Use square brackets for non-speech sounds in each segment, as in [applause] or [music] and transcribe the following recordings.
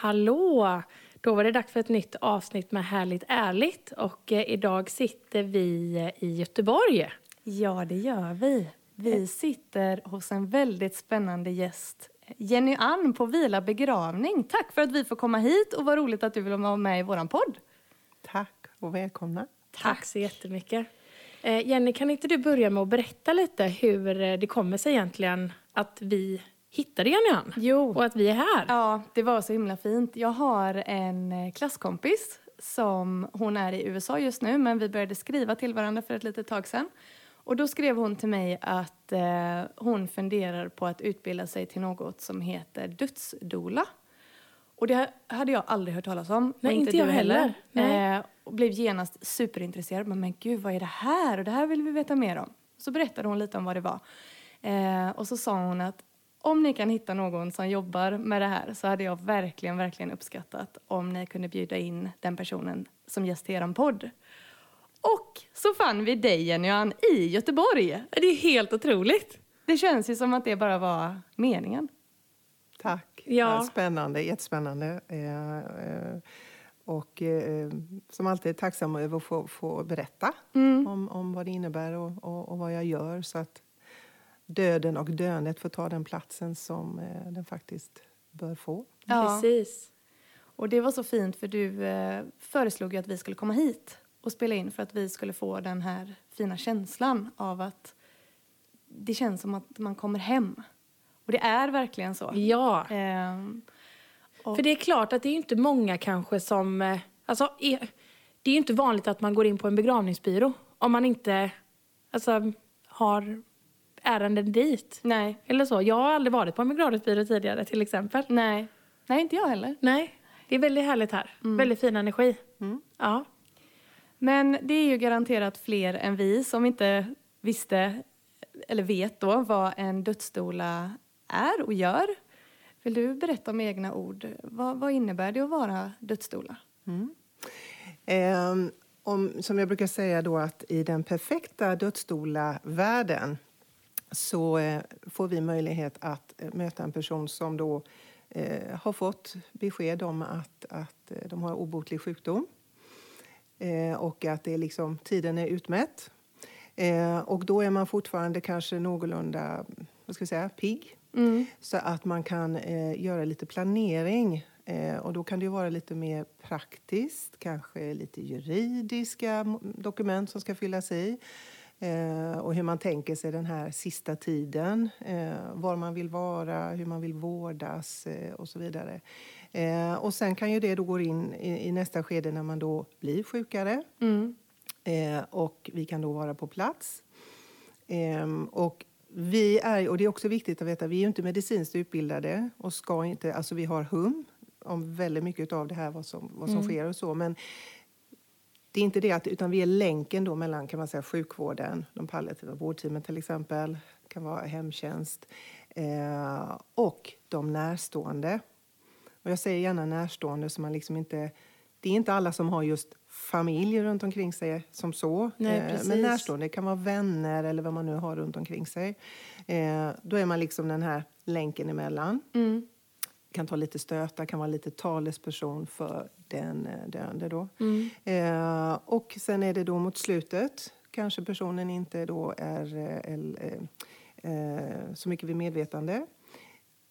Hallå! Då var det dags för ett nytt avsnitt med Härligt ärligt och eh, idag sitter vi eh, i Göteborg. Ja, det gör vi. Vi sitter hos en väldigt spännande gäst. Jenny Ann på Vila begravning. Tack för att vi får komma hit och vad roligt att du vill vara med i vår podd. Tack och välkomna. Tack så jättemycket. Eh, Jenny, kan inte du börja med att berätta lite hur eh, det kommer sig egentligen att vi hittade Jenny Ann? Jo. Och att vi är här? Ja, det var så himla fint. Jag har en eh, klasskompis som hon är i USA just nu men vi började skriva till varandra för ett litet tag sedan. Och då skrev hon till mig att eh, hon funderar på att utbilda sig till något som heter dödsdola. Och det hade jag aldrig hört talas om. Nej, och inte jag heller. Nej. Eh, och blev genast superintresserad. Men, men gud, vad är det här? Och det här vill vi veta mer om. Så berättade hon lite om vad det var. Eh, och så sa hon att om ni kan hitta någon som jobbar med det här så hade jag verkligen, verkligen uppskattat om ni kunde bjuda in den personen som gäst till er podd. Och så fann vi dig, Jenny i Göteborg. Det är helt otroligt. Det känns ju som att det bara var meningen. Tack. Ja. Spännande, jättespännande. Eh, eh, och eh, som alltid tacksam över att få, få berätta Mm. om, om vad det innebär och, och, och vad jag gör så att döden och döendet får ta den platsen som eh, den faktiskt bör få. Ja. Precis. Och det var så fint för du eh, föreslog ju att vi skulle komma hit och spela in för att vi skulle få den här fina känslan av att det känns som att man kommer hem. Och det är verkligen så. Ja. Och, För det är klart att det är inte många kanske som... eh, Alltså, är- det är ju inte vanligt att man går in på en begravningsbyrå om man inte alltså, har ärenden dit. nej, Eller så. Jag har aldrig varit på en begravningsbyrå tidigare till exempel. nej. Nej, inte jag heller. Nej, det är väldigt härligt här. Väldigt fin energi. Mm. Ja. Men det är ju garanterat fler än vi som inte visste eller vet då vad en dödsdola är och gör. Vill du berätta med egna ord? Vad, vad innebär det att vara dödsdola? Ehm, om, som jag brukar säga då att i den perfekta dödsdola-världen så eh, får vi möjlighet att eh, möta en person som då eh, har fått besked om att, att de har obotlig sjukdom och att det liksom, tiden är utmätt. Och då är man fortfarande kanske någorlunda vad ska vi säga, pigg så att man kan göra lite planering. Och då kan det vara lite mer praktiskt, kanske lite juridiska dokument som ska fyllas i. Eh, och hur man tänker sig den här sista tiden. Eh, var man vill vara, hur man vill vårdas eh, och så vidare. Eh, och sen kan ju det då gå in i, i nästa skede när man då blir sjukare. Eh, och vi kan då vara på plats. Ehm, och vi är, och det är också viktigt att veta, vi är inte medicinskt utbildade och ska inte, alltså vi har hum om väldigt mycket av det här vad som, vad som sker och så, men det är inte det att, utan vi är länken då mellan kan man säga sjukvården, de palliativa vårdteamen till exempel, kan vara hemtjänst eh, och de närstående. Och jag säger gärna närstående så man liksom inte, det är inte alla som har just familj runt omkring sig som så. Nej, Eh. Men närstående det kan vara vänner eller vad man nu har runt omkring sig. Eh, då är man liksom den här länken emellan. Kan ta lite stötar, kan vara lite talesperson för den eh, döende då. Eh, och sen är det då mot slutet kanske personen inte då är eh, eh, eh, så mycket vid medvetande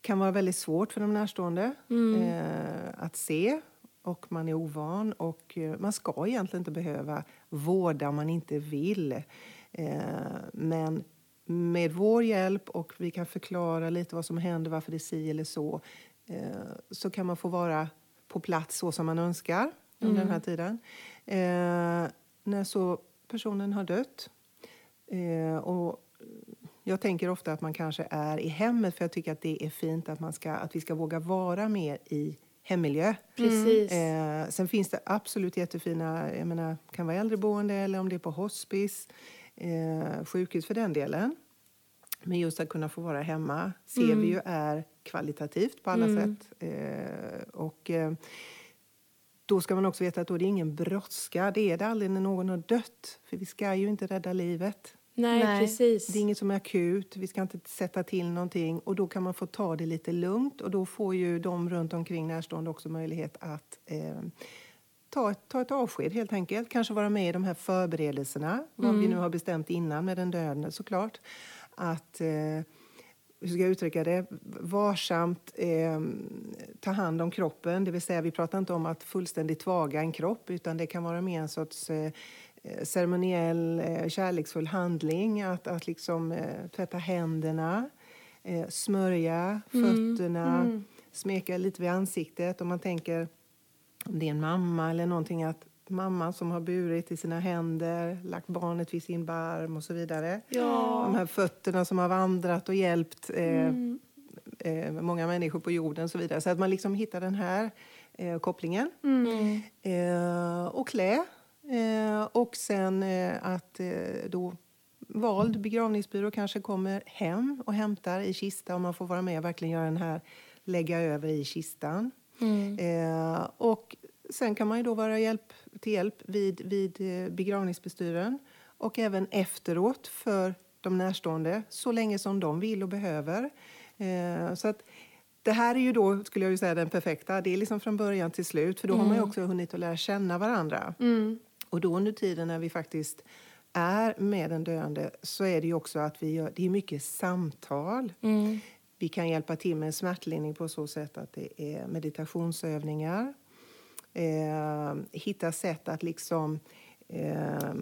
kan vara väldigt svårt för de närstående eh, att se och man är ovan och man ska egentligen inte behöva vårda om man inte vill. Men med vår hjälp och vi kan förklara lite vad som händer, varför det är si eller så, så kan man få vara på plats så som man önskar under den här tiden. Eh, när så personen har dött. Eh, och jag tänker ofta att man kanske är i hemmet för jag tycker att det är fint att, man ska, att vi ska våga vara mer i hemmiljö. Precis. Eh, sen finns det absolut jättefina, jag menar, kan vara äldreboende eller om det är på hospice, eh, sjukhus för den delen. Men just att kunna få vara hemma ser vi ju är kvalitativt på alla sätt. Eh, och eh, då ska man också veta att då är det ingen brådska. Det är det aldrig när någon har dött. För vi ska ju inte rädda livet. Nej, Nej. precis. Det är inget som är akut, vi ska inte sätta till någonting och då kan man få ta det lite lugnt och då får ju de runt omkring närstående också möjlighet att eh, ta, ett, ta ett avsked helt enkelt. Kanske vara med i de här förberedelserna, vad vi nu har bestämt innan med den döende såklart. Att, eh, hur ska jag uttrycka det, varsamt eh, ta hand om kroppen. Det vill säga, vi pratar inte om att fullständigt tvaga en kropp utan det kan vara mer en sorts eh, eh, ceremoniell, eh, kärleksfull handling. Att, att liksom eh, tvätta händerna, eh, smörja fötterna, smeka lite vid ansiktet. Om man tänker om det är en mamma eller någonting att mamma som har burit i sina händer, lagt barnet vid sin barm och så vidare. Ja. De här fötterna som har vandrat och hjälpt eh, eh, många människor på jorden och så vidare. Så att man liksom hittar den här eh, kopplingen. Mm. Eh, och klä. Eh, och sen eh, att då vald begravningsbyrå kanske kommer hem och hämtar i kista och man får vara med och verkligen göra den här lägga över i kistan. Mm. Och sen kan man ju då vara hjälp, till hjälp vid, vid eh, begravningsbestyren och även efteråt för de närstående så länge som de vill och behöver. Eh, så att det här är ju då, skulle jag ju säga, den perfekta. Det är liksom från början till slut för då har man ju också hunnit att lära känna varandra. Och då under tiden när vi faktiskt är med den döende så är det ju också att vi gör, det är mycket samtal. Mm. Vi kan hjälpa till med smärtlindring på så sätt att det är meditationsövningar. Eh, hitta sätt att liksom, eh,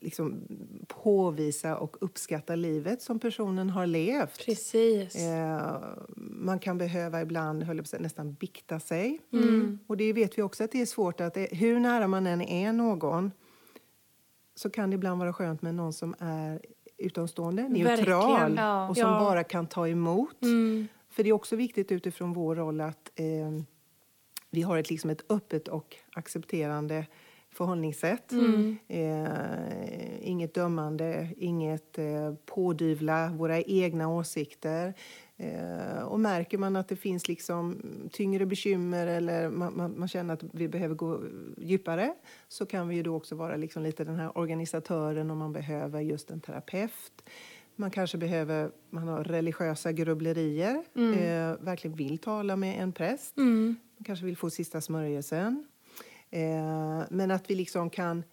liksom påvisa och uppskatta livet som personen har levt. Precis. Eh, man kan behöva ibland höll jag nästan bikta sig. Mm. Och det vet vi också att det är svårt. att det, Hur nära man än är någon så kan det ibland vara skönt med någon som är utomstående, neutral ja. och som Ja. bara kan ta emot. Mm. För det är också viktigt utifrån vår roll att eh, vi har ett, liksom ett öppet och accepterande förhållningssätt. Mm. Eh, inget dömande, inget eh, pådyvla våra egna åsikter. Eh, och märker man att det finns liksom tyngre bekymmer eller man, man, man känner att vi behöver gå djupare så kan vi ju då också vara liksom lite den här organisatören om man behöver just en terapeut. Man kanske behöver, man har religiösa grubblerier, eh, verkligen vill tala med en präst. Mm. Man kanske vill få sista smörjelsen. Eh, men att vi liksom kan,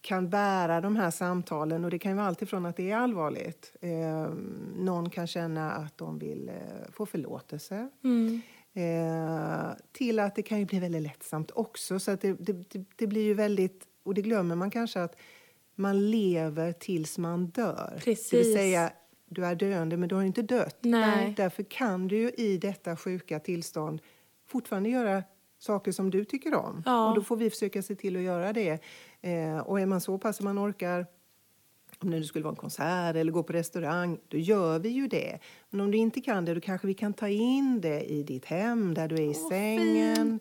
kan bära de här samtalen. Och Det kan vara allt ifrån att det är allvarligt. Eh, någon kan känna att de vill eh, få förlåtelse. Mm. Eh, till att det kan ju bli väldigt lättsamt också. Så att det, det, det, det blir ju väldigt... Och det glömmer man kanske att man lever tills man dör. Det Precis. vill säga, du är döende men du har inte dött. Nej. Därför kan du ju i detta sjuka tillstånd fortfarande göra saker som du tycker om. Ja. Och då får vi försöka se till att göra det. Eh, och är man så pass att man orkar om det skulle vara en konsert eller gå på restaurang, då gör vi ju det. Men om du inte kan det, då kanske vi kan ta in det i ditt hem, där du är i sängen.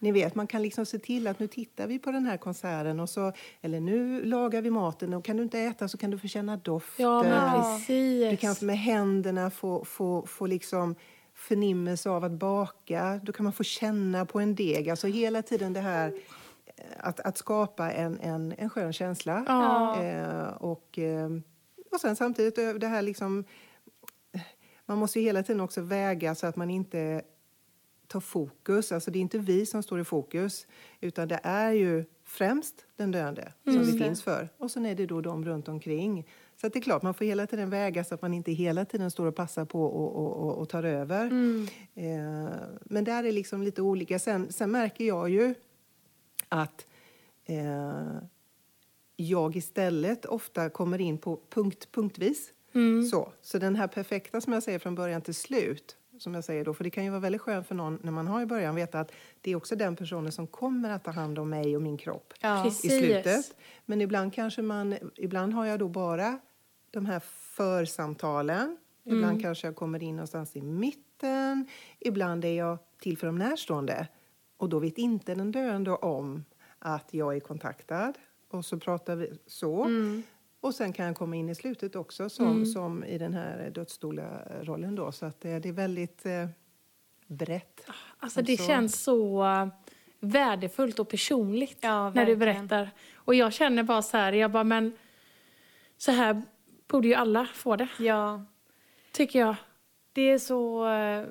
Ni vet, man kan liksom se till att nu tittar vi på den här konserten och så, eller nu lagar vi maten och kan du inte äta så kan du få känna doften. Ja. Du kan med händerna få, få, få liksom förnimmelse av att baka. Då kan man få känna på en deg. Alltså hela tiden det här eh, att, att skapa en, en, en skön känsla. Ja. Eh, och, eh, och sen samtidigt ö- det här liksom... Man måste ju hela tiden också väga så att man inte tar fokus. Alltså det är inte vi som står i fokus, utan det är ju främst den döende som det det. finns för. Och sen är det då de runt omkring. Så det är klart, man får hela tiden väga så att man inte hela tiden står och passar på och, och, och, och tar över. Eh, men där är liksom lite olika. Sen, sen märker jag ju att eh, jag istället ofta kommer in på punkt, punktvis. Så, så den här perfekta som jag säger från början till slut, som jag säger då. För det kan ju vara väldigt skönt för någon när man har i början veta att det är också den personen som kommer att ta hand om mig och min kropp Ja. I slutet. Men ibland kanske man, ibland har jag då bara de här församtalen. Ibland kanske jag kommer in någonstans i mitten. Ibland är jag till för de närstående. Och då vet inte den döende om att jag är kontaktad. Och så pratar vi så. Och sen kan jag komma in i slutet också som, som i den här dödsstolarollen då. Så att det, det är väldigt eh, brett. Alltså det Så- känns så eh, värdefullt och personligt Ja, när du berättar. Och jag känner bara så här, jag bara men så här borde ju alla få det, Ja, tycker jag. det är så eh,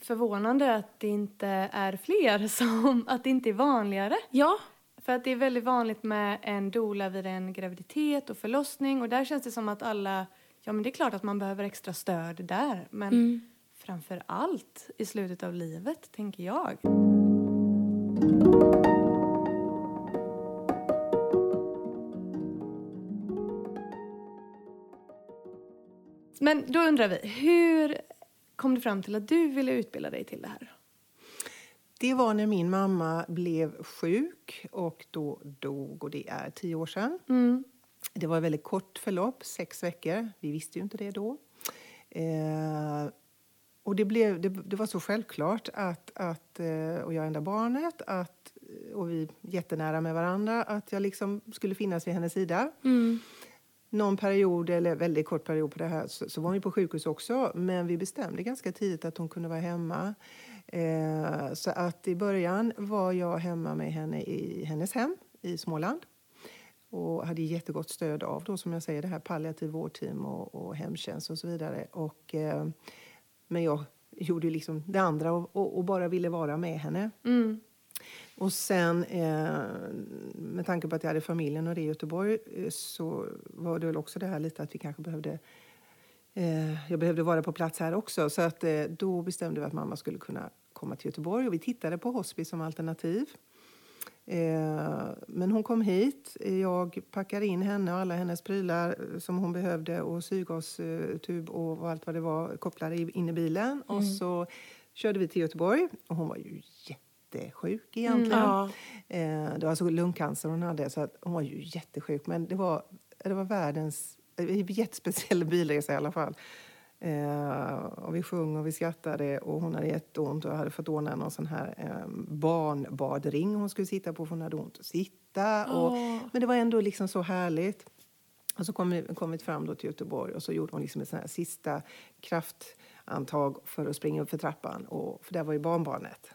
förvånande att det inte är fler som, att det inte är vanligare. Ja, För att det är väldigt vanligt med en doula vid en graviditet och förlossning och där känns det som att alla, ja men det är klart att man behöver extra stöd där men Mm. framför allt i slutet av livet tänker jag. Men då undrar vi, hur kom du fram till att du ville utbilda dig till det här? Det var när min mamma blev sjuk och då dog och det är tio år sedan. Mm. Det var ett väldigt kort förlopp, sex veckor. Vi visste ju inte det då. Eh, och det, blev, det, det var så självklart att, att eh, och jag är enda barnet, att, och vi är jättenära med varandra, att jag liksom skulle finnas vid hennes sida. mm. Någon period, eller väldigt kort period på det här, så, så var hon på sjukhus också. Men vi bestämde ganska tidigt att hon kunde vara hemma. Eh, så att i början var jag hemma med henne i hennes hem i Småland. Och hade jättegott stöd av då, som jag säger, det här palliativ vårdteam och, och hemtjänst och så vidare. Och, eh, men jag gjorde liksom det andra och, och, och bara ville vara med henne. Mm. Och sen, eh, med tanke på att jag hade familjen och det i Göteborg, eh, så var det väl också det här lite att vi kanske behövde eh, jag behövde vara på plats här också. Så att, eh, då bestämde vi att mamma skulle kunna komma till Göteborg. Och vi tittade på hospice som alternativ. Eh, men hon kom hit. Jag packade in henne och alla hennes prylar som hon behövde och syrgastub och allt vad det var kopplade in i bilen. Och så körde vi till Göteborg. Och hon var ju jättesjuk egentligen. Ja. Eh, det var alltså lungcancer hon hade, så att hon var ju jättesjuk. Men det var, det var världens en jättespeciell bilresa i alla fall. Eh, och vi sjöng och vi skrattade och hon hade jätteont och hade fått ordna någon sån här eh, barnbadring hon skulle sitta på för hon hade ont att sitta. Och, Men det var ändå liksom så härligt. Och så kom vi, kom vi fram då till Göteborg och så gjorde hon liksom ett sån här sista kraftantag för att springa upp för trappan. Och, för där var ju barnbarnet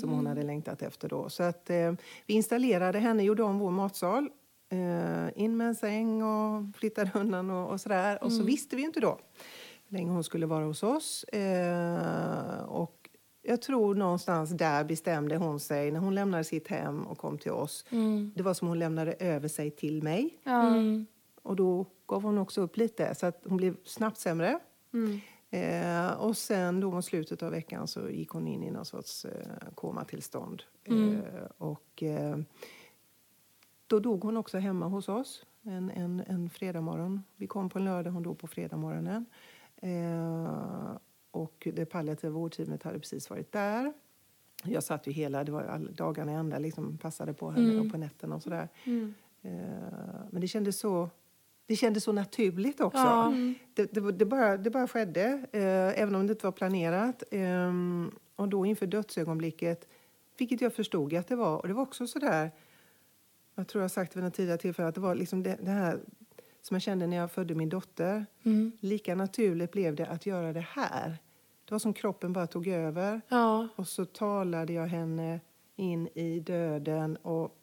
som hon hade längtat efter då. Så att eh, vi installerade henne, gjorde om vår matsal. Eh, in med en säng och flyttade undan och, och sådär. Och så visste vi ju inte då hur länge hon skulle vara hos oss. Eh, och jag tror någonstans där bestämde hon sig när hon lämnade sitt hem och kom till oss. Det var som hon lämnade över sig till mig. Mm. Och då gav hon också upp lite, så att hon blev snabbt sämre. Mm. Eh, och sen då mot slutet av veckan så gick hon in i någon sorts eh, komatillstånd. Mm. Eh, och eh, då dog hon också hemma hos oss en, en, en fredag morgon. Vi kom på en lördag, hon dog på fredag morgonen. Eh, och det palliativa vårdteamet hade precis varit där. Jag satt ju hela, det var alla dagarna ända, liksom passade på henne Mm. och på nätterna och sådär. Mm. Eh, men det kändes så, det kändes så naturligt också. Ja. Mm. Det, det, det, bara, det bara skedde, eh, även om det inte var planerat. Eh, och då inför dödsögonblicket, vilket jag förstod att det var. Och det var också så där, jag tror jag sagt vid något tidigare tillfälle, att det var liksom det, det här som jag kände när jag födde min dotter. Mm. Lika naturligt blev det att göra det här. Det var som kroppen bara tog över. Ja. Och så talade jag henne in i döden och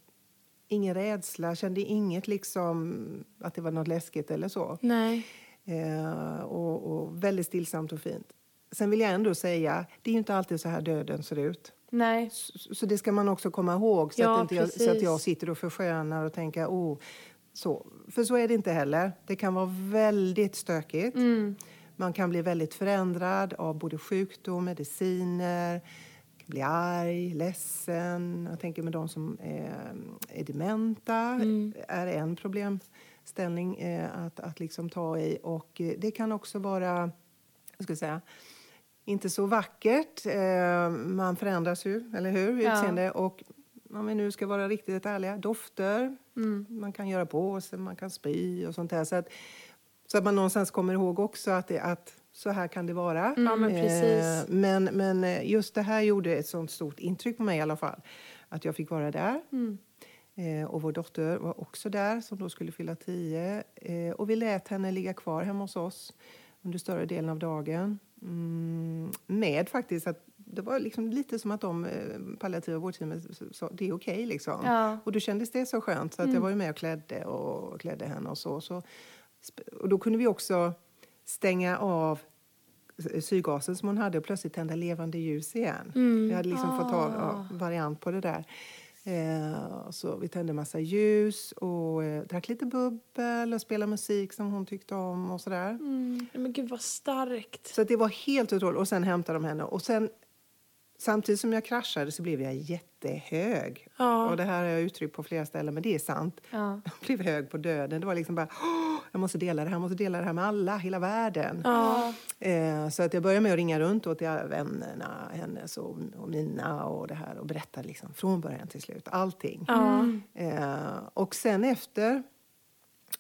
ingen rädsla, kände inget liksom att det var något läskigt eller så. Nej. Eh, och, och väldigt stillsamt och fint. Sen vill jag ändå säga, det är inte alltid så här döden ser ut. Nej. Så, så det ska man också komma ihåg så, Ja, att, inte jag, så att jag sitter och förskönar och tänker, oh, så. För så är det inte heller. Det kan vara väldigt stökigt. Mm. Man kan bli väldigt förändrad av både sjukdom, mediciner, kan bli arg, ledsen. Jag tänker med de som är, är dementa Mm. är en problemställning eh, att, att liksom ta i. Och eh, det kan också vara, jag ska säga, inte så vackert. Eh, man förändras ju, eller hur? Ja. Utseende. Och om vi nu ska vara riktigt ärliga, dofter. Man kan göra på sig, man kan spy och sånt där. Så att, så att man någonstans kommer ihåg också att, det, att så här kan det vara. Ja, men precis. Eh, men, men eh, just det här gjorde ett sånt stort intryck på mig i alla fall. Att jag fick vara där. Eh, och vår dotter var också där, som då skulle fylla tio. Och vi lät henne ligga kvar hemma hos oss under större delen av dagen. Mm, med faktiskt att det var liksom lite som att de eh, palliativa vårdteamet sa det är okej. liksom. Ja. Och då kändes det så skönt. Så att jag var ju med och klädde, och klädde henne och så. så. Och då kunde vi också stänga av syrgasen som hon hade och plötsligt tända levande ljus igen. Vi hade liksom fått ta ja, variant på det där. Eh, så vi tände massa ljus och eh, drack lite bubbel och spelade musik som hon tyckte om och sådär. Men gud vad starkt. Så det var helt otroligt. Och sen hämtade de henne. Och sen, samtidigt som jag kraschade så blev jag jättehög. Ja. Och det här har jag uttryckt på flera ställen, men det är sant. Ja. Jag blev hög på döden. Det var liksom bara, "Åh, jag måste dela det här, jag måste dela det här med alla, hela världen. Ja. Eh, så att jag började med att ringa runt till vännerna, hennes och, och mina och det här och berätta liksom från början till slut, allting. Eh, och sen efter,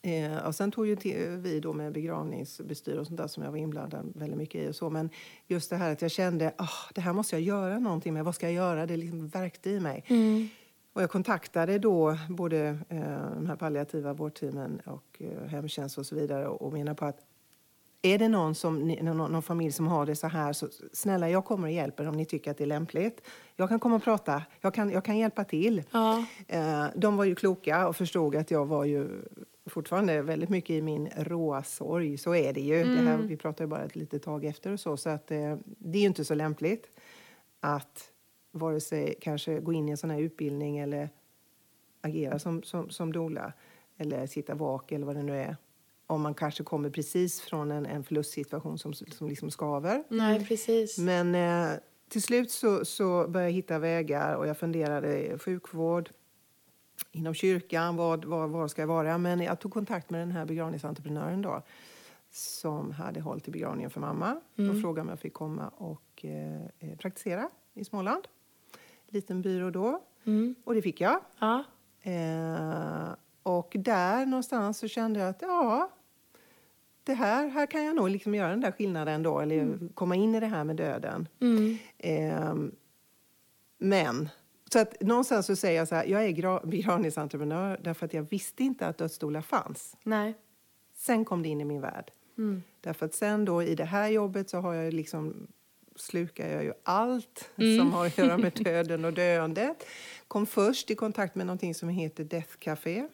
eh, och sen tog ju vi då med begravningsbestyr och sånt där som jag var inblandad väldigt mycket i och så, men just det här att jag kände, ah, det här måste jag göra någonting med, vad ska jag göra? Det liksom värkte i mig. Och jag kontaktade då både eh, de här palliativa vårdteamen och eh, hemtjänst och så vidare och, och menar på att är det någon, som, någon, någon familj som har det så här, så snälla jag kommer och hjälper om ni tycker att det är lämpligt. Jag kan komma och prata, jag kan, jag kan hjälpa till. Ja. Eh, de var ju kloka och förstod att jag var ju fortfarande väldigt mycket i min råa sorg. Så är det ju. Det här, vi pratar ju bara ett litet tag efter och så. Så att, eh, det är ju inte så lämpligt att vare sig kanske gå in i en sån här utbildning eller agera som, som, som doula eller sitta vak eller vad det nu är. Om man kanske kommer precis från en, en förlustsituation som, som liksom skaver. Nej, precis. Men eh, till slut så, så började jag hitta vägar och jag funderade sjukvård inom kyrkan, vad, vad, vad ska jag vara? Men jag tog kontakt med den här begravningsentreprenören då som hade hållit i begravningen för mamma och frågade om jag fick komma och eh, eh, praktisera i Småland. Liten byrå då. Och det fick jag. Ja. Eh, och där någonstans så kände jag att ja, det här, här kan jag nog liksom göra den där skillnaden då, eller komma in i det här med döden. Eh, men, så att någonstans så säger jag så här, jag är gra- [laughs] begravningsentreprenör därför att jag visste inte att dödsstolar fanns. Nej. Sen kom det in i min värld. Därför att sen då i det här jobbet så har jag liksom slukar jag ju allt som har att göra med [laughs] döden och döendet. Kom först i kontakt med någonting som heter Death Café.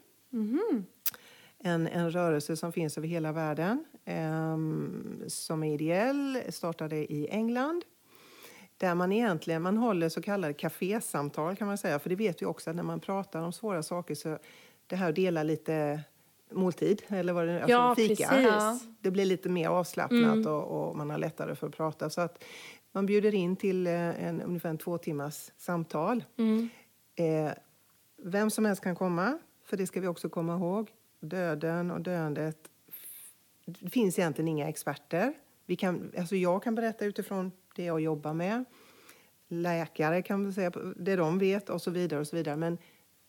En, en rörelse som finns över hela världen. ehm, som är ideell, startade i England. Där man egentligen man håller så kallade kafésamtal kan man säga. För det vet vi också att när man pratar om svåra saker så det här att dela lite måltid eller vad det alltså Ja, fika. precis. Det blir lite mer avslappnat och, och man har lättare för att prata. Så att man bjuder in till eh, en, ungefär en två timmars samtal. Eh, vem som helst kan komma, för det ska vi också komma ihåg. Döden och döendet. Det finns egentligen inga experter. Vi kan, alltså jag kan berätta utifrån det jag jobbar med. Läkare kan väl säga det de vet och så vidare. och så vidare. Men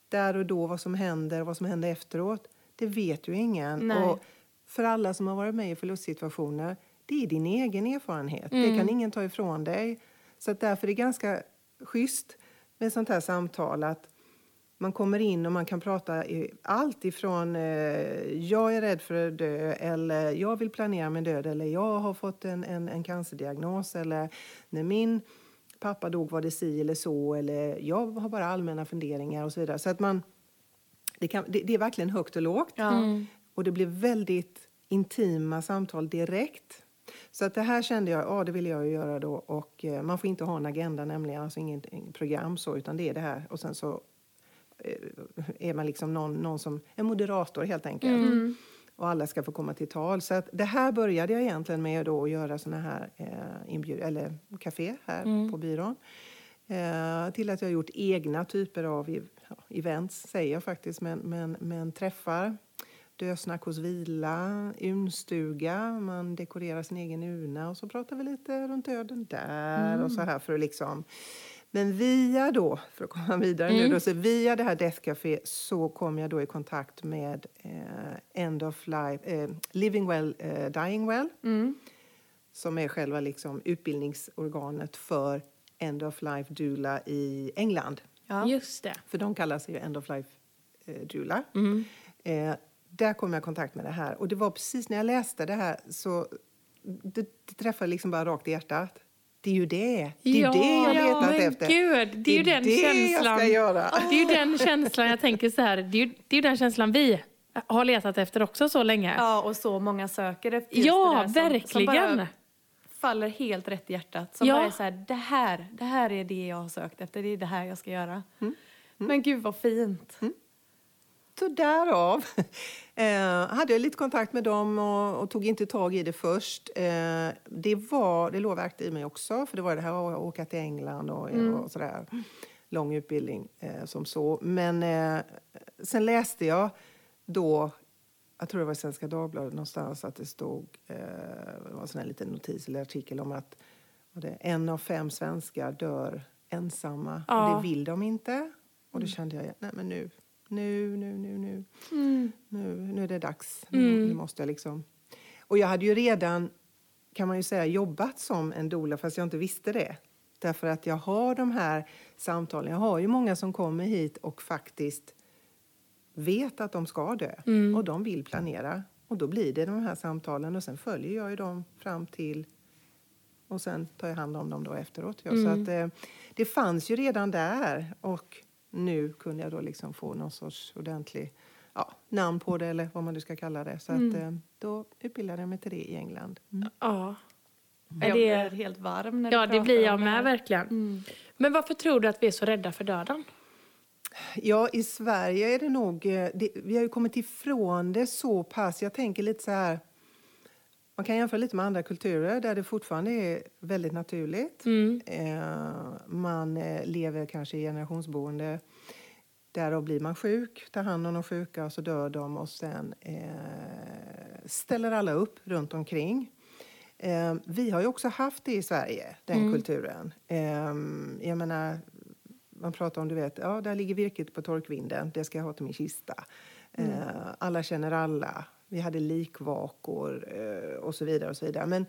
där och då, vad som händer och vad som händer efteråt, det vet ju ingen. Nej. Och för alla som har varit med i förlustsituationer, det är din egen erfarenhet. Det kan ingen ta ifrån dig. Så därför är det ganska schysst med sånt här samtal att man kommer in och man kan prata i allt ifrån eh, jag är rädd för att dö eller jag vill planera min död eller jag har fått en, en, en cancerdiagnos eller när min pappa dog var det si eller så eller jag har bara allmänna funderingar och så vidare. Så att man, det, kan, det, det är verkligen högt och lågt. Ja. Och det blir väldigt intima samtal direkt. Så att det här kände jag, ja det ville jag ju göra då. Och eh, man får inte ha en agenda nämligen, alltså inget program så, utan det är det här. Och sen så är man liksom någon, någon som, en moderator helt enkelt. Och alla ska få komma till tal. Så att det här började jag egentligen med då att göra såna här eh, inbjud, eller café här på byrån. Eh, till att jag har gjort egna typer av ja, events, säger jag faktiskt, men, men, men träffar dösnack hos vila, unstuga, man dekorerar sin egen urna och så pratar vi lite runt döden där och så här för att liksom men via då, för att komma vidare nu då, så via det här Death Café så kom jag då i kontakt med eh, End of Life, eh, Living Well, eh, Dying Well. Som är själva liksom utbildningsorganet för End of Life Doula i England. Ja. Just det. För de kallar sig ju End of Life eh, Doula. Eh, där kom jag i kontakt med det här. Och det var precis när jag läste det här så det, det träffade liksom bara rakt i hjärtat. Det är ju det. Det är ju det jag ja, letat men efter. Gud, det är ju den det känslan. jag ska göra. Det är ju den känslan jag tänker så här. Det är ju, det är den känslan vi har letat efter också så länge. Ja, och så många söker efter just Ja, det där som, som verkligen. bara faller helt rätt i hjärtat. Som Ja. bara är så här, det här, det här är det jag har sökt efter, det är det här jag ska göra. Mm. Men gud vad fint. Så därav [laughs] eh, hade jag lite kontakt med dem och, och tog inte tag i det först. Eh, det, var, det låg verkligt i mig också, för det var det här att åka till England och, och sådär. Lång utbildning eh, som så. Men eh, sen läste jag då, jag tror det var i Svenska Dagbladet någonstans, att det stod, eh, det var en sån här liten notis eller artikel om att det, en av fem svenskar dör ensamma Ja. och det vill de inte. Och då kände jag, nej men nu, nu, nu, nu, nu. Nu, nu är det dags. Nu, nu måste jag liksom... Och jag hade ju redan, kan man ju säga, jobbat som en doula fast jag inte visste det. Därför att jag har de här samtalen. Jag har ju många som kommer hit och faktiskt vet att de ska dö. Och de vill planera. Och då blir det de här samtalen och sen följer jag ju dem fram till och sen tar jag hand om dem då efteråt. Ja. Så att, eh, det fanns ju redan där och nu kunde jag då liksom få någon sorts ordentlig ja, namn på det eller vad man nu ska kalla det. Så att, eh, då utbildade jag mig till det i England. Mm. Ja. Jag det- blir helt varm när Ja, det blir jag om det med verkligen. Men varför tror du att vi är så rädda för döden? Ja, i Sverige är det nog... eh, Det, vi har ju kommit ifrån det så pass. Jag tänker lite så här... Man kan jämföra lite med andra kulturer där det fortfarande är väldigt naturligt. Eh, man eh, lever kanske i generationsboende. Därav blir man sjuk, tar hand om de sjuka och så dör de och sen eh, ställer alla upp runt omkring. Eh, vi har ju också haft det i Sverige, den kulturen. Eh, jag menar, man pratar om, du vet, ja, där ligger virket på torkvinden, det ska jag ha till min kista. Eh, alla känner alla. Vi hade likvakor eh, och så vidare och så vidare. Men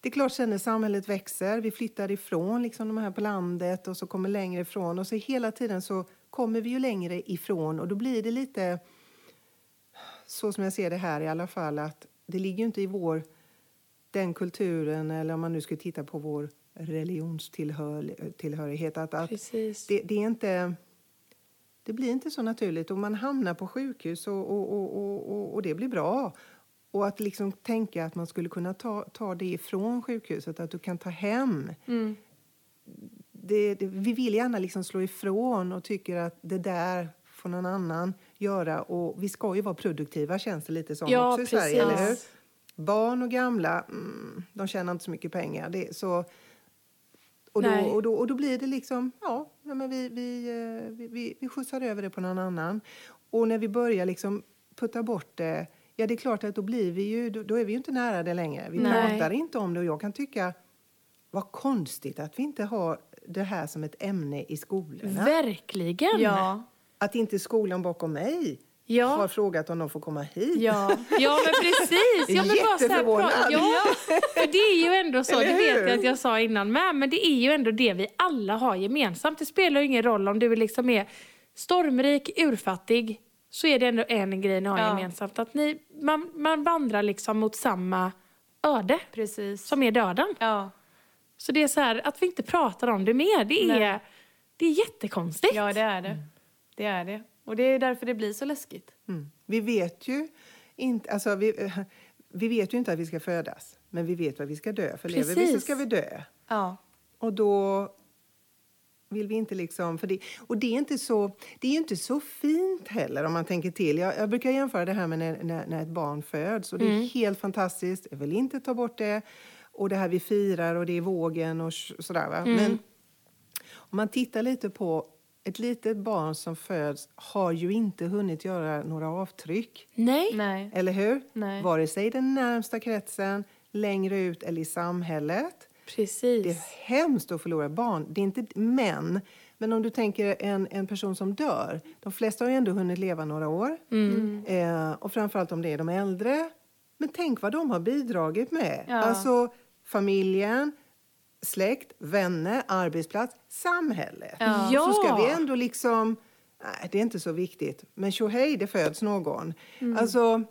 det är klart, sen när samhället växer, vi flyttar ifrån liksom de här på landet och så kommer längre ifrån och så hela tiden så kommer vi ju längre ifrån och då blir det lite så som jag ser det här i alla fall att det ligger ju inte i vår den kulturen eller om man nu skulle titta på vår religionstillhörighet att, att det, det är inte det blir inte så naturligt och man hamnar på sjukhus och, och, och, och, och, det blir bra. Och att liksom tänka att man skulle kunna ta, ta det ifrån sjukhuset, att du kan ta hem. Det, det, vi vill gärna liksom slå ifrån och tycker att det där får någon annan göra. Och vi ska ju vara produktiva känns det lite som Ja, också i Sverige, eller hur? Barn och gamla, mm, de tjänar inte så mycket pengar. Det, så, och, då, och, då, och då blir det liksom, ja, men vi, vi, eh, vi, vi, vi skjutsar över det på någon annan. Och när vi börjar liksom putta bort det, ja det är klart att då blir vi ju, då, då är vi ju inte nära det längre. Vi Nej. pratar inte om det och jag kan tycka, vad konstigt att vi inte har det här som ett ämne i skolorna. Verkligen. Ja, Att inte skolan bakom mig Ja. har frågat om de får komma hit. ja. Ja, men precis. Ja, men bara så här, Jätteförvånad. ja, för det är ju ändå så, det vet jag att jag sa innan med, men det är ju ändå det vi alla har gemensamt. Det spelar ju ingen roll om du liksom är stormrik, urfattig, så är det ändå en grej ni har Ja. gemensamt. Att ni, man, man vandrar liksom mot samma öde, Precis. som är döden. Ja. Så det är så här, att vi inte pratar om det mer, det är, Nej. det är jättekonstigt. ja, det är det. Det är det. Och det är därför det blir så läskigt. Mm. Vi vet ju inte, alltså vi, vi vet ju inte att vi ska födas, men vi vet vad vi ska dö. För lever vi så Precis. ska vi dö. Ja. Och då vill vi inte liksom... För det, och det är, inte så, det är ju inte så fint heller om man tänker till. Jag, jag brukar jämföra det här med när, när, när ett barn föds. Och det är helt fantastiskt. Jag vill inte ta bort det. Och det här vi firar och det är vågen och sådär. Va? Men om man tittar lite på ett litet barn som föds har ju inte hunnit göra några avtryck. Nej. Nej. Eller hur? Nej. Vare sig i den närmsta kretsen, längre ut eller i samhället. Precis. Det är hemskt att förlora barn. Det är inte män. Men om du tänker en, en person som dör. De flesta har ju ändå hunnit leva några år. Mm. Eh, och framförallt om det är de äldre. Men tänk vad de har bidragit med. Ja. Alltså familjen, släkt, vänner, arbetsplats, samhället. Ja. Så ska vi ändå liksom... Nej, det är inte så viktigt. Men tjohej, det föds någon. Mm. Alltså,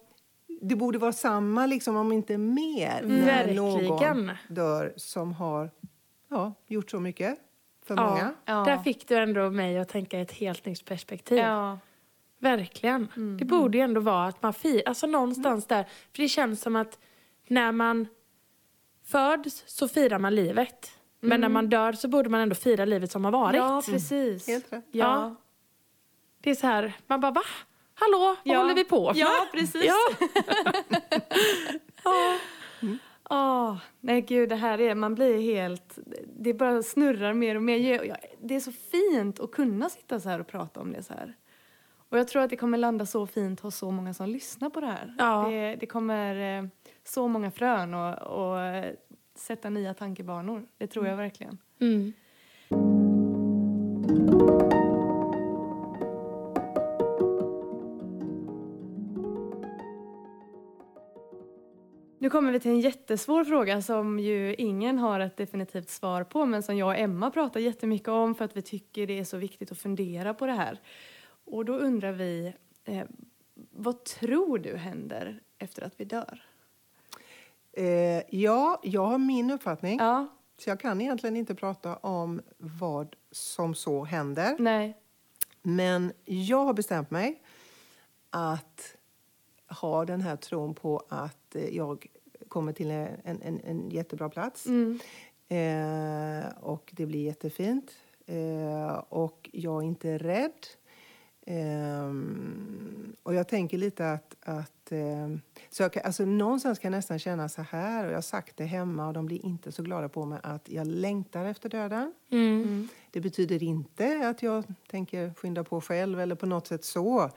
det borde vara samma, liksom, om inte mer, när någon Verkligen. dör som har ja, gjort så mycket för Ja. många. Ja. Där fick du ändå mig att tänka ett helt nytt perspektiv. Ja. Verkligen. Det borde ju ändå vara att man firar, alltså någonstans där. För det känns som att när man föds så firar man livet. Men när man dör så borde man ändå fira livet som har varit. ja, precis. Helt rätt. Ja. Det är så här, man bara va? Hallå, vad Ja. håller vi på med? Ja, precis. Ja. [laughs] Åh, nej gud, det här är, man blir helt, det bara snurrar mer och mer. Det är så fint att kunna sitta så här och prata om det så här. Och jag tror att det kommer landa så fint hos så många som lyssnar på det här. Ja. Det, det kommer eh, så många frön och, och sätta nya tankebanor. Det tror jag verkligen. Mm. Nu kommer vi till en jättesvår fråga som ju ingen har ett definitivt svar på men som jag och Emma pratar jättemycket om för att vi tycker det är så viktigt att fundera på det här. Och då undrar vi, eh, vad tror du händer efter att vi dör? Eh, ja, jag har min uppfattning. Ja, Så jag kan egentligen inte prata om vad som så händer. nej, Men jag har bestämt mig att ha den här tron på att eh, jag kommer till en, en, en jättebra plats. mm, Eh, och det blir jättefint. Eh, och jag är inte rädd. Ehm, och jag tänker lite att... att eh, så jag kan, alltså någonstans kan jag nästan känna så här, och jag har sagt det hemma och de blir inte så glada på mig, att jag längtar efter döden. Mm. Det betyder inte att jag tänker skynda på själv eller på något sätt så.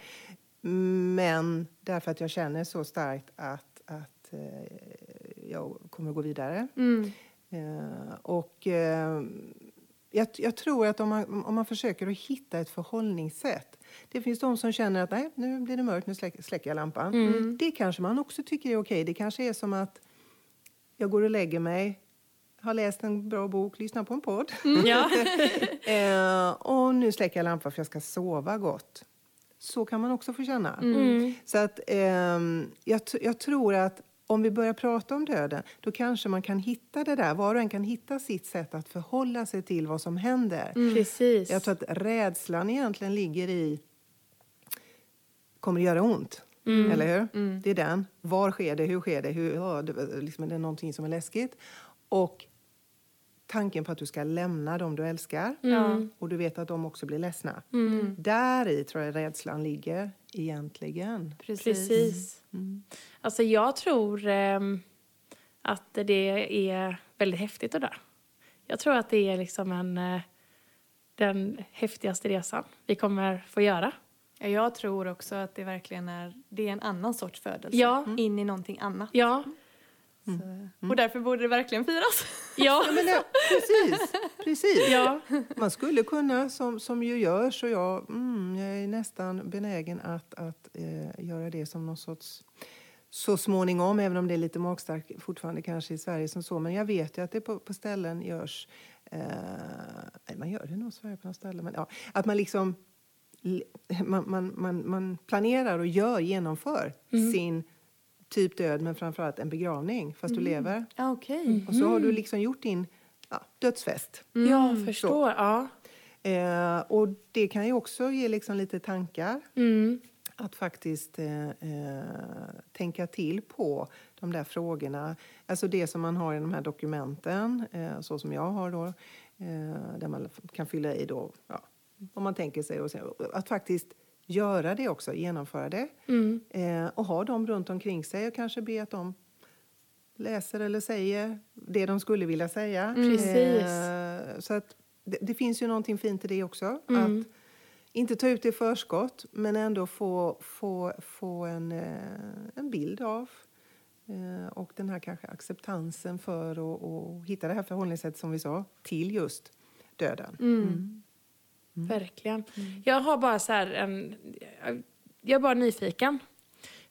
Men därför att jag känner så starkt att, att eh, jag kommer gå vidare. mm, Eh, och eh, jag, jag tror att om man, om man försöker att hitta ett förhållningssätt. Det finns de som känner att nej, nu blir det mörkt, nu släck, släcker jag lampan. Mm. Det kanske man också tycker är okej. Det kanske är som att jag går och lägger mig, har läst en bra bok, lyssnar på en podd. Ja. [laughs] eh, och nu släcker jag lampan för jag ska sova gott. Så kan man också få känna. Mm. Så att, ehm, jag, jag tror att om vi börjar prata om döden, då kanske man kan hitta det där. Var och en kan hitta sitt sätt att förhålla sig till vad som händer. Precis. Jag tror att rädslan egentligen ligger i, kommer det göra ont? Eller hur? Det är den. Var sker det? Hur sker det? Hur, ja, det, liksom, är det någonting som är läskigt? Och tanken på att du ska lämna dem du älskar. ja, Och du vet att de också blir ledsna. Mm. Där i tror jag rädslan ligger egentligen. precis. Precis. Alltså jag tror ehm, att det är väldigt häftigt att dö. Jag tror att det är liksom en, eh, den häftigaste resan vi kommer få göra. Ja, jag tror också att det verkligen är, det är en annan sorts födelse. Ja. In i någonting annat. Ja. Så, Och därför borde det verkligen firas. Ja. Ja, men det, precis, precis. ja. Man skulle kunna, som, som ju görs, och jag, mm, jag är nästan benägen att, att eh, göra det som någon sorts så småningom, även om det är lite magstarkt fortfarande kanske i Sverige som så. Men jag vet ju att det på, på ställen görs... Eh, man gör det nog i Sverige på några ställen. Men, ja, att man liksom... Man, man, man, man planerar och gör, genomför sin typ död, men framförallt en begravning, fast du lever. Ja, okej. Och så har du liksom gjort din ja, dödsfest. Jag förstår. Ja. Eh, och det kan ju också ge liksom lite tankar. Mm. Att faktiskt eh, eh, tänka till på de där frågorna. Alltså det som man har i de här dokumenten, eh, så som jag har då. Eh, där man kan fylla i då, ja, om man tänker sig. Och så, att faktiskt göra det också, genomföra det. Mm. Eh, och ha dem runt omkring sig och kanske be att de läser eller säger det de skulle vilja säga. Precis. Eh, så att det, det finns ju någonting fint i det också. Mm. Att, inte ta ut det i förskott, men ändå få, få, få en, eh, en bild av eh, och den här kanske acceptansen för att hitta det här förhållningssättet som vi sa, till just döden. Mm. Verkligen. Jag har bara så här en... Jag är bara nyfiken.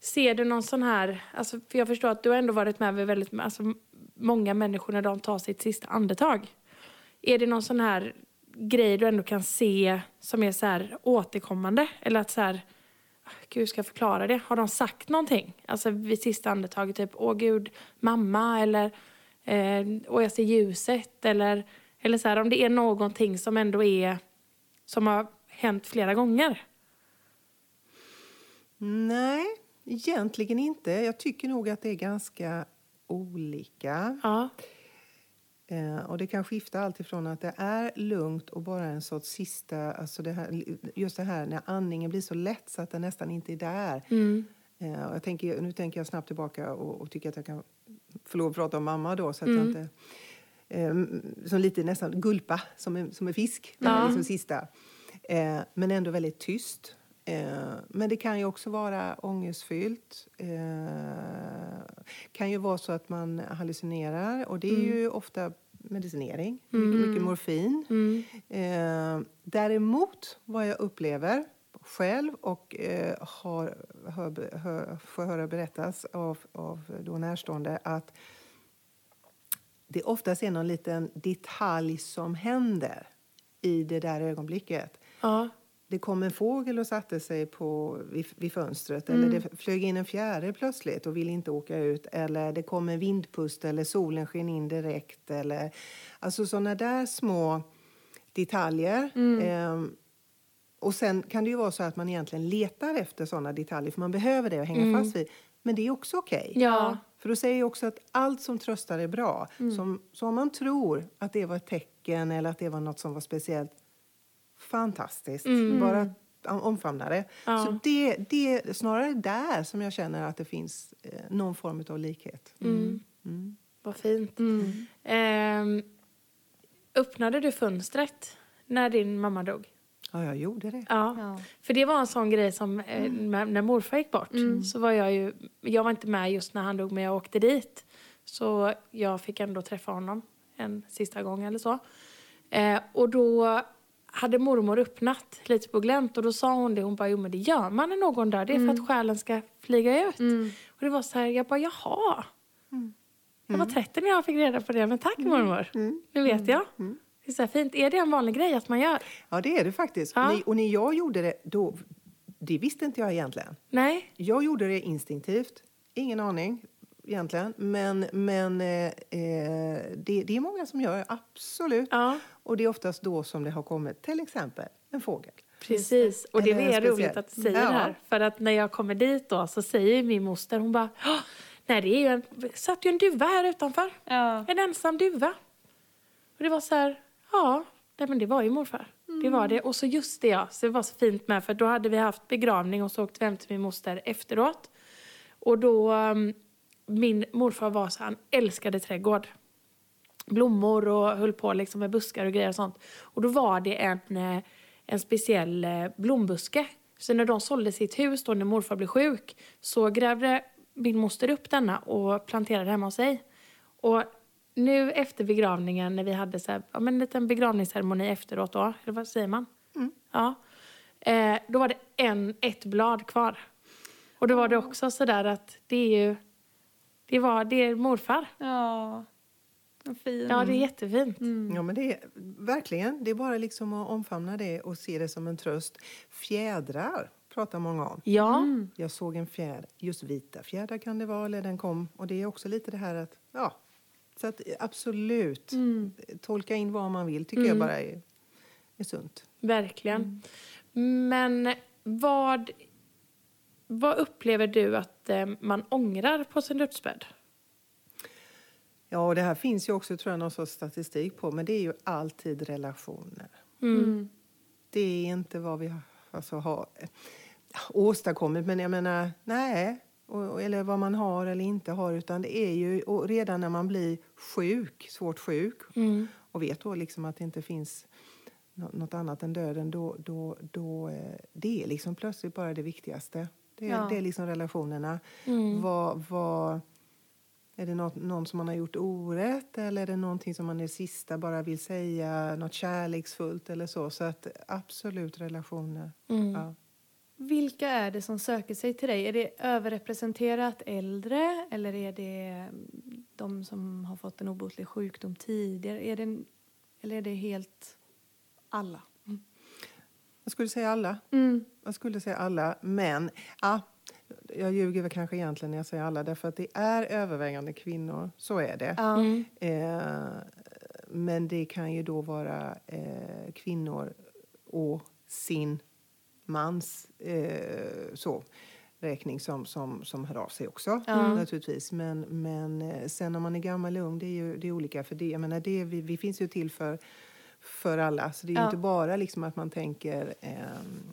Ser du någon sån här... Alltså, för jag förstår att du har ändå varit med vid väldigt alltså, många människor när de tar sitt sista andetag. Är det någon sån här grej du ändå kan se som är så här återkommande? Eller att så här... Ah, gud, ska jag förklara det? Har de sagt någonting? Alltså vid sista andetaget, typ åh gud, mamma eller eh, åh jag ser ljuset eller, eller så här, om det är någonting som ändå är som har hänt flera gånger. Nej, egentligen inte. Jag tycker nog att det är ganska olika. Ja. Eh, och det kan skifta allt ifrån att det är lugnt och bara en sorts sista... Alltså det här, just det här när andningen blir så lätt så att den nästan inte är där. Mm. Eh, och jag tänker, nu tänker jag snabbt tillbaka och, och tycker att jag kan få lov att prata om mamma då så att jag inte... Eh, som lite nästan gulpa, som en, som en fisk. Är liksom sista. Men ändå väldigt tyst. Eh, men det kan ju också vara ångestfyllt. Eh, kan ju vara så att man hallucinerar och det är ju ofta medicinering, mycket, mycket morfin. Eh, däremot, vad jag upplever själv och eh, har, hör, hör, får höra berättas av, av då närstående att det oftast är någon liten detalj som händer i det där ögonblicket. Ja. Det kom en fågel och satte sig på, vid, vid fönstret eller det flög in en fjäril plötsligt och ville inte åka ut eller det kom en vindpust eller solen sken in direkt. Eller, alltså sådana där små detaljer. Ehm, och sen kan det ju vara så att man egentligen letar efter sådana detaljer för man behöver det och hänga fast vid. Men det är också okej. Ja. För då säger jag också att allt som tröstar är bra. Som, så om man tror att det var ett tecken eller att det var något som var speciellt, fantastiskt. Bara om- omfamna det. Så det, det är snarare där som jag känner att det finns eh, någon form av likhet. Vad fint. Ehm, öppnade du fönstret när din mamma dog? Ja, jag gjorde det. Ja. Ja. För det var en sån grej som eh, när när morfar gick bort så var jag ju, jag var inte med just när han dog men jag åkte dit. Så jag fick ändå träffa honom en sista gång eller så. Eh, och då hade mormor öppnat lite på glänt och då sa hon det, hon bara jo men det gör man när någon dör, det är för att själen ska flyga ut. Och det var så här, jag bara jaha. Jag var 30 när jag fick reda på det, men tack mormor. Nu vet jag. Det är så fint. Är det en vanlig grej att man gör? Ja, det är det faktiskt. Ja. Och, ni, och när jag gjorde det, då, det visste inte jag egentligen. Nej? Jag gjorde det instinktivt. Ingen aning egentligen. Men, men eh, eh, det, det är många som gör det, absolut. Ja. Och det är oftast då som det har kommit till exempel en fågel. Precis, och det är roligt att du säger Ja. det här. För att när jag kommer dit då så säger min moster, hon bara, "Åh, nej det är ju en, satt ju en duva här utanför. Ja. En ensam duva. Och det var så här, ja, nej, men det var ju morfar. Det var det. Och så just det ja, så det var så fint med för då hade vi haft begravning och så åkte vi hem till min moster efteråt. Och då, um, min morfar var så han älskade trädgård. Blommor och höll på liksom med buskar och grejer och sånt. Och då var det en, eh, en speciell eh, blombuske. Så när de sålde sitt hus då när morfar blev sjuk så grävde min moster upp denna och planterade hemma hos sig. Och nu efter begravningen när vi hade så här, ja, men en liten begravningsceremoni efteråt då, eller vad säger man? Ja. Eh, då var det en, ett blad kvar. Och då var det också så där att det är ju, det var, det är morfar. Ja. Vad fint. Ja, det är jättefint. Ja, men det är verkligen. Det är bara liksom att omfamna det och se det som en tröst. Fjädrar pratar många om. Ja, Jag såg en fjäder, just vita fjädrar kan det vara, eller den kom. Och det är också lite det här att, ja, så att absolut, tolka in vad man vill tycker jag bara är, är sunt. verkligen. Men vad, vad upplever du att eh, man ångrar på sin dödsbädd? Ja, och det här finns ju också tror jag någon sorts statistik på, men det är ju alltid relationer. Det är inte vad vi alltså, har eh, åstadkommit, men jag menar, nej. Och, eller vad man har eller inte har, utan det är ju och redan när man blir sjuk, svårt sjuk och vet då liksom att det inte finns nå- något annat än döden, då, då, då eh, det är liksom plötsligt bara det viktigaste. Det, är- Ja. det är liksom relationerna. Mm. Vad, vad, är det något, någon som man har gjort orätt eller är det någonting som man i det sista bara vill säga, något kärleksfullt eller så? Så att absolut relationer. Mm. Ja. Vilka är det som söker sig till dig? Är det överrepresenterat äldre eller är det mm, de som har fått en obotlig sjukdom tidigare? Är det, eller är det helt alla? Jag skulle säga alla. Mm. Jag skulle säga alla, men ja, jag ljuger väl kanske egentligen när jag säger alla därför att det är övervägande kvinnor, så är det. Mm. Eh, men det kan ju då vara eh, kvinnor och sin mans eh, så, räkning som, som, som hör av sig också Ja. naturligtvis. Men, men eh, sen om man är gammal eller ung, det är ju det är olika. För det, jag menar, det, vi, vi finns ju till för, för alla. Så det är Ja. inte bara liksom att man tänker eh,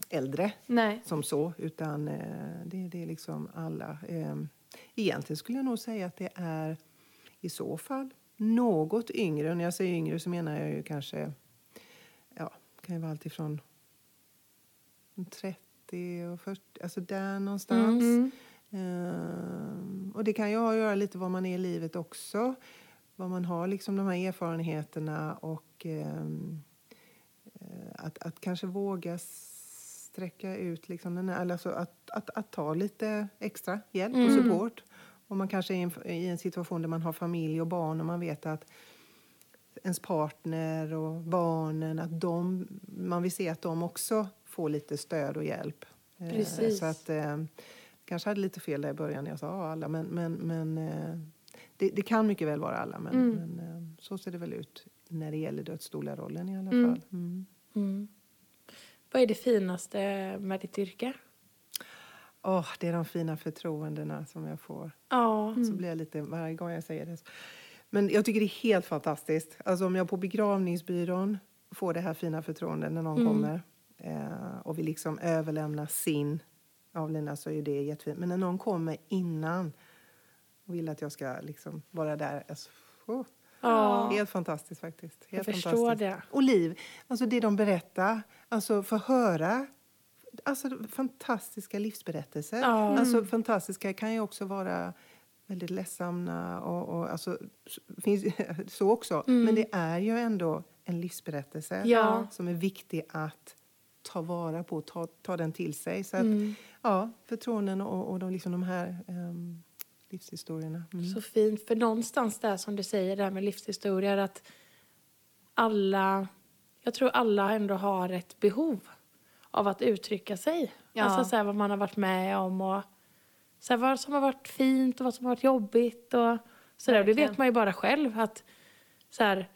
äldre Nej. som så, utan eh, det, det är liksom alla. Eh, egentligen skulle jag nog säga att det är i så fall något yngre. Och när jag säger yngre så menar jag ju kanske, ja, kan ju vara allt ifrån 30 och 40, alltså där någonstans. Mm. Ehm, och det kan ju ha att göra lite vad man är i livet också. Vad man har liksom de här erfarenheterna och ehm, eh, att, att kanske våga sträcka ut liksom den här, alltså att, att, att ta lite extra hjälp och Mm. support. Om man kanske är i en, i en situation där man har familj och barn och man vet att ens partner och barnen, att de, man vill se att de också får lite stöd och hjälp. Eh, Precis. Så att, eh, kanske hade lite fel där i början när jag sa alla, men, men, men eh, det, det kan mycket väl vara alla. Men, Mm. men eh, så ser det väl ut när det gäller dödsstolarrollen i alla Mm. fall. Mm. Mm. Vad är det finaste med ditt yrke? Åh, det är de fina förtroendena som jag får. Ja. Så blir jag lite varje gång jag säger det. Men jag tycker det är helt fantastiskt. Alltså om jag på begravningsbyrån får det här fina förtroendet när någon Mm. kommer eh, och vill liksom överlämna sin avlidna så är det jättefint. Men när någon kommer innan vill att jag ska liksom vara där. Alltså, oh, ja. Helt fantastiskt faktiskt. Helt Jag förstår fantastiskt. det. Och liv, alltså det de berättar, alltså få höra alltså fantastiska livsberättelser. Ja. Alltså fantastiska kan ju också vara väldigt ledsamma och, och alltså, finns [laughs] så också. Mm. Men det är ju ändå en livsberättelse Ja. som är viktig att ta vara på, ta, ta den till sig. Så att, Mm. ja, förtroenden och, och de, liksom de här um, livshistorierna. Mm. Så fint. För någonstans där som du säger, det här med livshistorier, att alla, jag tror alla ändå har ett behov av att uttrycka sig. Ja. Alltså så här, vad man har varit med om och så här, vad som har varit fint och vad som har varit jobbigt. Och så där. Det vet man ju bara själv. att så här,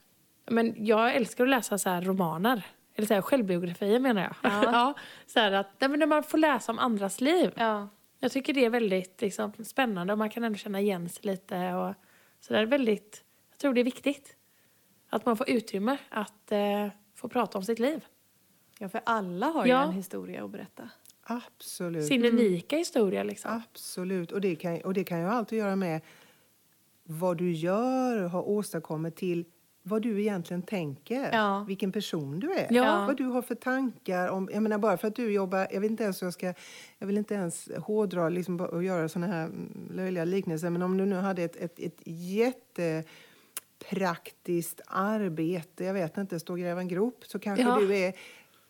men Jag älskar att läsa så här romaner. Eller så här, självbiografier menar jag. Ja. [laughs] så här att, nej, men när man får läsa om andras liv. Ja. Jag tycker det är väldigt liksom, spännande och man kan ändå känna igen sig lite. Och, så det är väldigt, jag tror det är viktigt att man får utrymme att eh, få prata om sitt liv. ja, för alla har Ja. ju en historia att berätta. Absolut. Sin unika historia liksom. Absolut. Och det, kan, och det kan ju alltid göra med vad du gör och har åstadkommit till vad du egentligen tänker. Ja. Vilken person du är. Ja. Vad du har för tankar. Om, jag menar bara för att du jobbar... Jag vet inte ens hur jag ska... Jag vill inte ens hårdra liksom, och göra såna här löjliga liknelser. Men om du nu hade ett, ett, ett jättepraktiskt arbete. Jag vet inte, stå och gräva en grop. Så kanske Ja. du är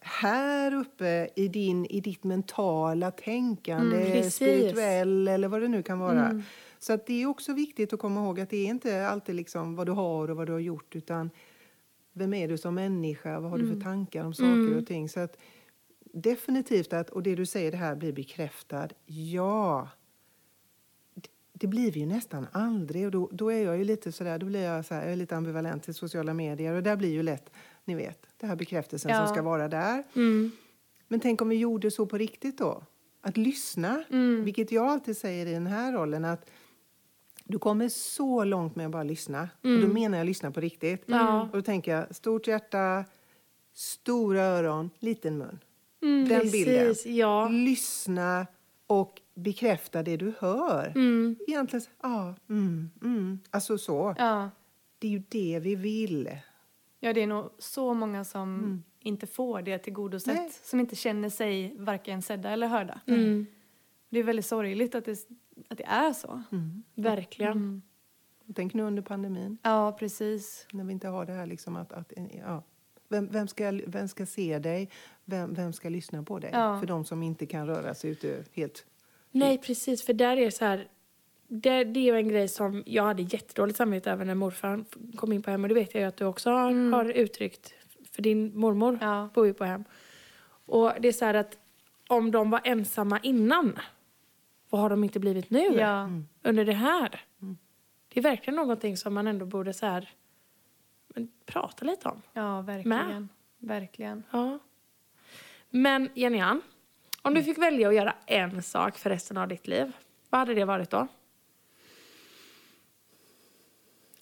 här uppe i, din, i ditt mentala tänkande, Mm, precis. spirituell eller vad det nu kan vara. Mm. Så att det är också viktigt att komma ihåg att det är inte alltid liksom vad du har och vad du har gjort utan vem är du som människa, vad har du för tankar om saker Mm. och ting. Så att definitivt att, och det du säger det här blir bekräftad, ja. Det- Det blir vi ju nästan aldrig och då, då är jag ju lite sådär, då blir jag, så här, jag är lite ambivalent till sociala medier och där blir ju lätt, ni vet, det här bekräftelsen Ja. som ska vara där. Mm. Men tänk om vi gjorde så på riktigt då? Att lyssna, Mm. vilket jag alltid säger i den här rollen att du kommer så långt med att bara lyssna. Och då menar jag lyssna på riktigt. Ja. Och då tänker jag stort hjärta, stora öron, liten mun. Mm, Den precis, bilden. ja. Lyssna och bekräfta det du hör. Mm. Egentligen, ja, mm, mm. Alltså så. Ja. Det är ju det vi vill. ja, det är nog så många som Mm. inte får det tillgodosett. Nej. Som inte känner sig varken sedda eller hörda. Mm. Det är väldigt sorgligt att det, att det är så. Mm. Verkligen. Tänk nu under pandemin, Ja, precis. när vi inte har det här liksom att, att ja. Vem, vem, ska, vem ska se dig? Vem, vem ska lyssna på dig? Ja. För de som inte kan röra sig ute helt. Nej, precis. För där är det så här... Det, det är ju en grej som jag hade jättedåligt samvete över när morfar kom in på hem. Och det vet jag ju att du också har, Mm. har uttryckt. För din mormor Ja. bor ju på hem. Och det är så här att om de var ensamma innan, vad har de inte blivit nu? Ja. Under det här. Det är verkligen någonting som man ändå borde så här, men, prata lite om. Ja, verkligen. Verkligen. Ja. Men Jenny-Ann, om du fick välja att göra en sak för resten av ditt liv, vad hade det varit då?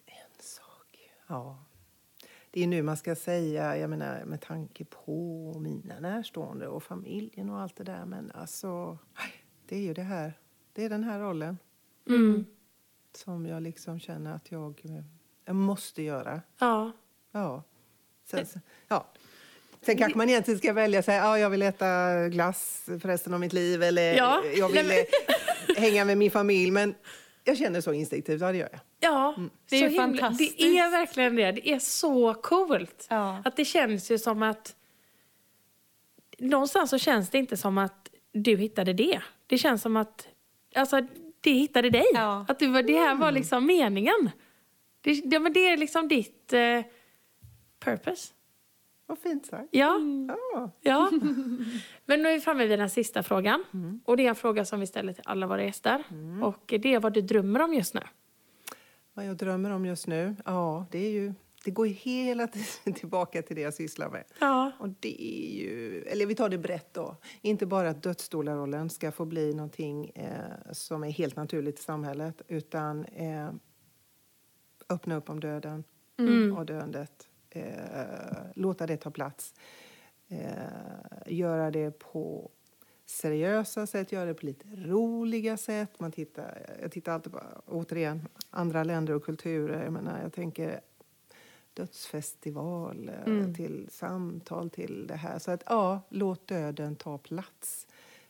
En sak. Ja. Det är nu man ska säga, jag menar med tanke på mina närstående och familjen och allt det där. Men alltså, det är ju det här. Det är den här rollen Mm. som jag liksom känner att jag, eh, jag måste göra. Ja. Ja. Sen, ja. Sen kanske man egentligen ska välja sig, ja, jag vill äta glass för resten av mitt liv eller Ja. jag vill [laughs] hänga med min familj. Men jag känner så instinktivt, ja det gör jag. Ja, Det är så fantastiskt. Det är verkligen det. Det är så coolt. Ja. Att det känns ju som att... Någonstans så känns det inte som att du hittade det. Det känns som att alltså, det hittade dig. Ja. Att du, var- det här var liksom meningen. Det, det, men det är liksom ditt eh, purpose. Vad fint sagt. Ja. Ja. Ja. [laughs] Men nu är vi framme vid den sista frågan. Och det är en fråga som vi ställer till alla våra gäster. Och det är vad du drömmer om just nu. Vad jag drömmer om just nu? Ja, det är ju... Det går ju hela tiden [laughs] tillbaka till det jag sysslar med. Ja. Och det är ju... Eller vi tar det brett då. Inte bara att dödsstolarrollen ska få bli någonting eh, som är helt naturligt i samhället. Utan eh, öppna upp om döden och döendet. Eh, låta det ta plats. Eh, göra det på seriösa sätt, göra det på lite roliga sätt. Man tittar, jag tittar alltid på, återigen, andra länder och kulturer. Jag, menar, jag tänker dödsfestival eh, till samtal till det här. Så att ja, låt döden ta plats.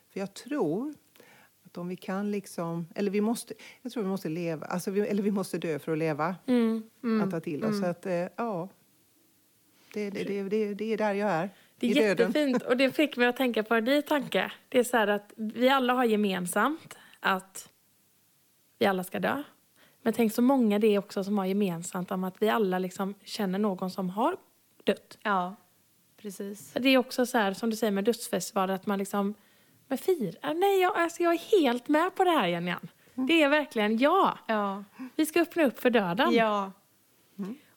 För jag tror att om vi kan liksom, eller vi måste, jag tror vi måste leva, alltså vi, eller vi måste dö för att leva. Mm. Att ta till oss. Så att eh, ja, det, det, det, det, det är där jag är. Det är I döden. jättefint och det fick mig att tänka på en ny tanke. Det är så att vi alla har gemensamt att vi alla ska dö. Men tänk så många det är också som har gemensamt om att vi alla liksom känner någon som har dött. Ja, precis. Det är också så här som du säger med dödsfestivaler att man liksom men firar. Nej, jag, alltså jag är helt med på det här Jenny Det är verkligen ja. Ja. Vi ska öppna upp för döden. Ja.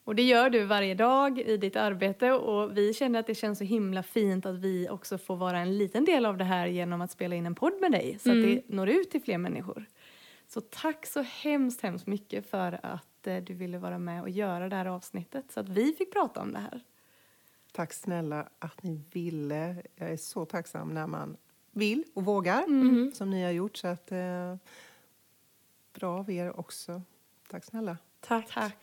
Och det gör du varje dag i ditt arbete och vi känner att det känns så himla fint att vi också får vara en liten del av det här genom att spela in en podd med dig så att det når ut till fler människor. Så tack så hemskt, hemskt mycket för att eh, du ville vara med och göra det här avsnittet så att vi fick prata om det här. Tack snälla att ni ville. Jag är så tacksam när man vill och vågar, Mm. som ni har gjort. Så att, eh, bra av er också. Tack snälla. Tack. Tack.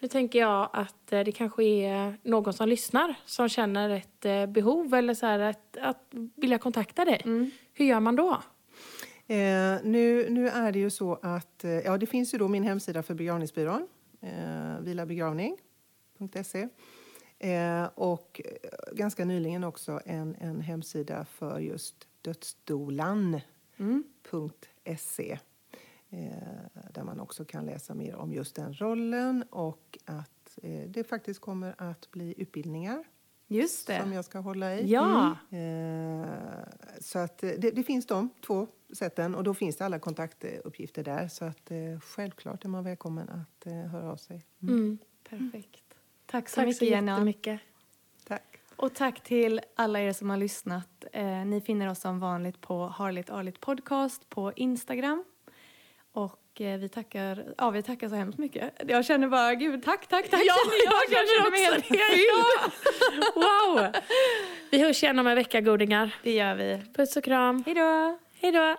Nu tänker jag att eh, det kanske är någon som lyssnar som känner ett eh, behov eller så här att, att vilja kontakta dig. Mm. Hur gör man då? Eh, nu, nu är det ju så att eh, ja, det finns ju då min hemsida för begravningsbyrån, eh, vilabegravning.se. Eh, och eh, ganska nyligen också en, en hemsida för just dödsdolan.se. Eh, där man också kan läsa mer om just den rollen och att eh, det faktiskt kommer att bli utbildningar Just det. som jag ska hålla i. Ja. Eh, så att eh, det, det finns de två sätten och då finns det alla kontaktuppgifter där. Så att eh, självklart är man välkommen att höra av sig. Mm. Perfekt. Tack så Tack mycket så Jenna. Tack. Och tack till alla er som har lyssnat. Ni finner oss som vanligt på Harligt Arligt Podcast på Instagram. Och vi tackar, ja, vi tackar så hemskt mycket. Jag känner bara, gud, tack, tack, tack. Ja, jag, jag känner mig helt. Ja. Wow! Vi hörs igen om en vecka, godingar. Det gör vi. Puss och kram. Hej då! Hej då!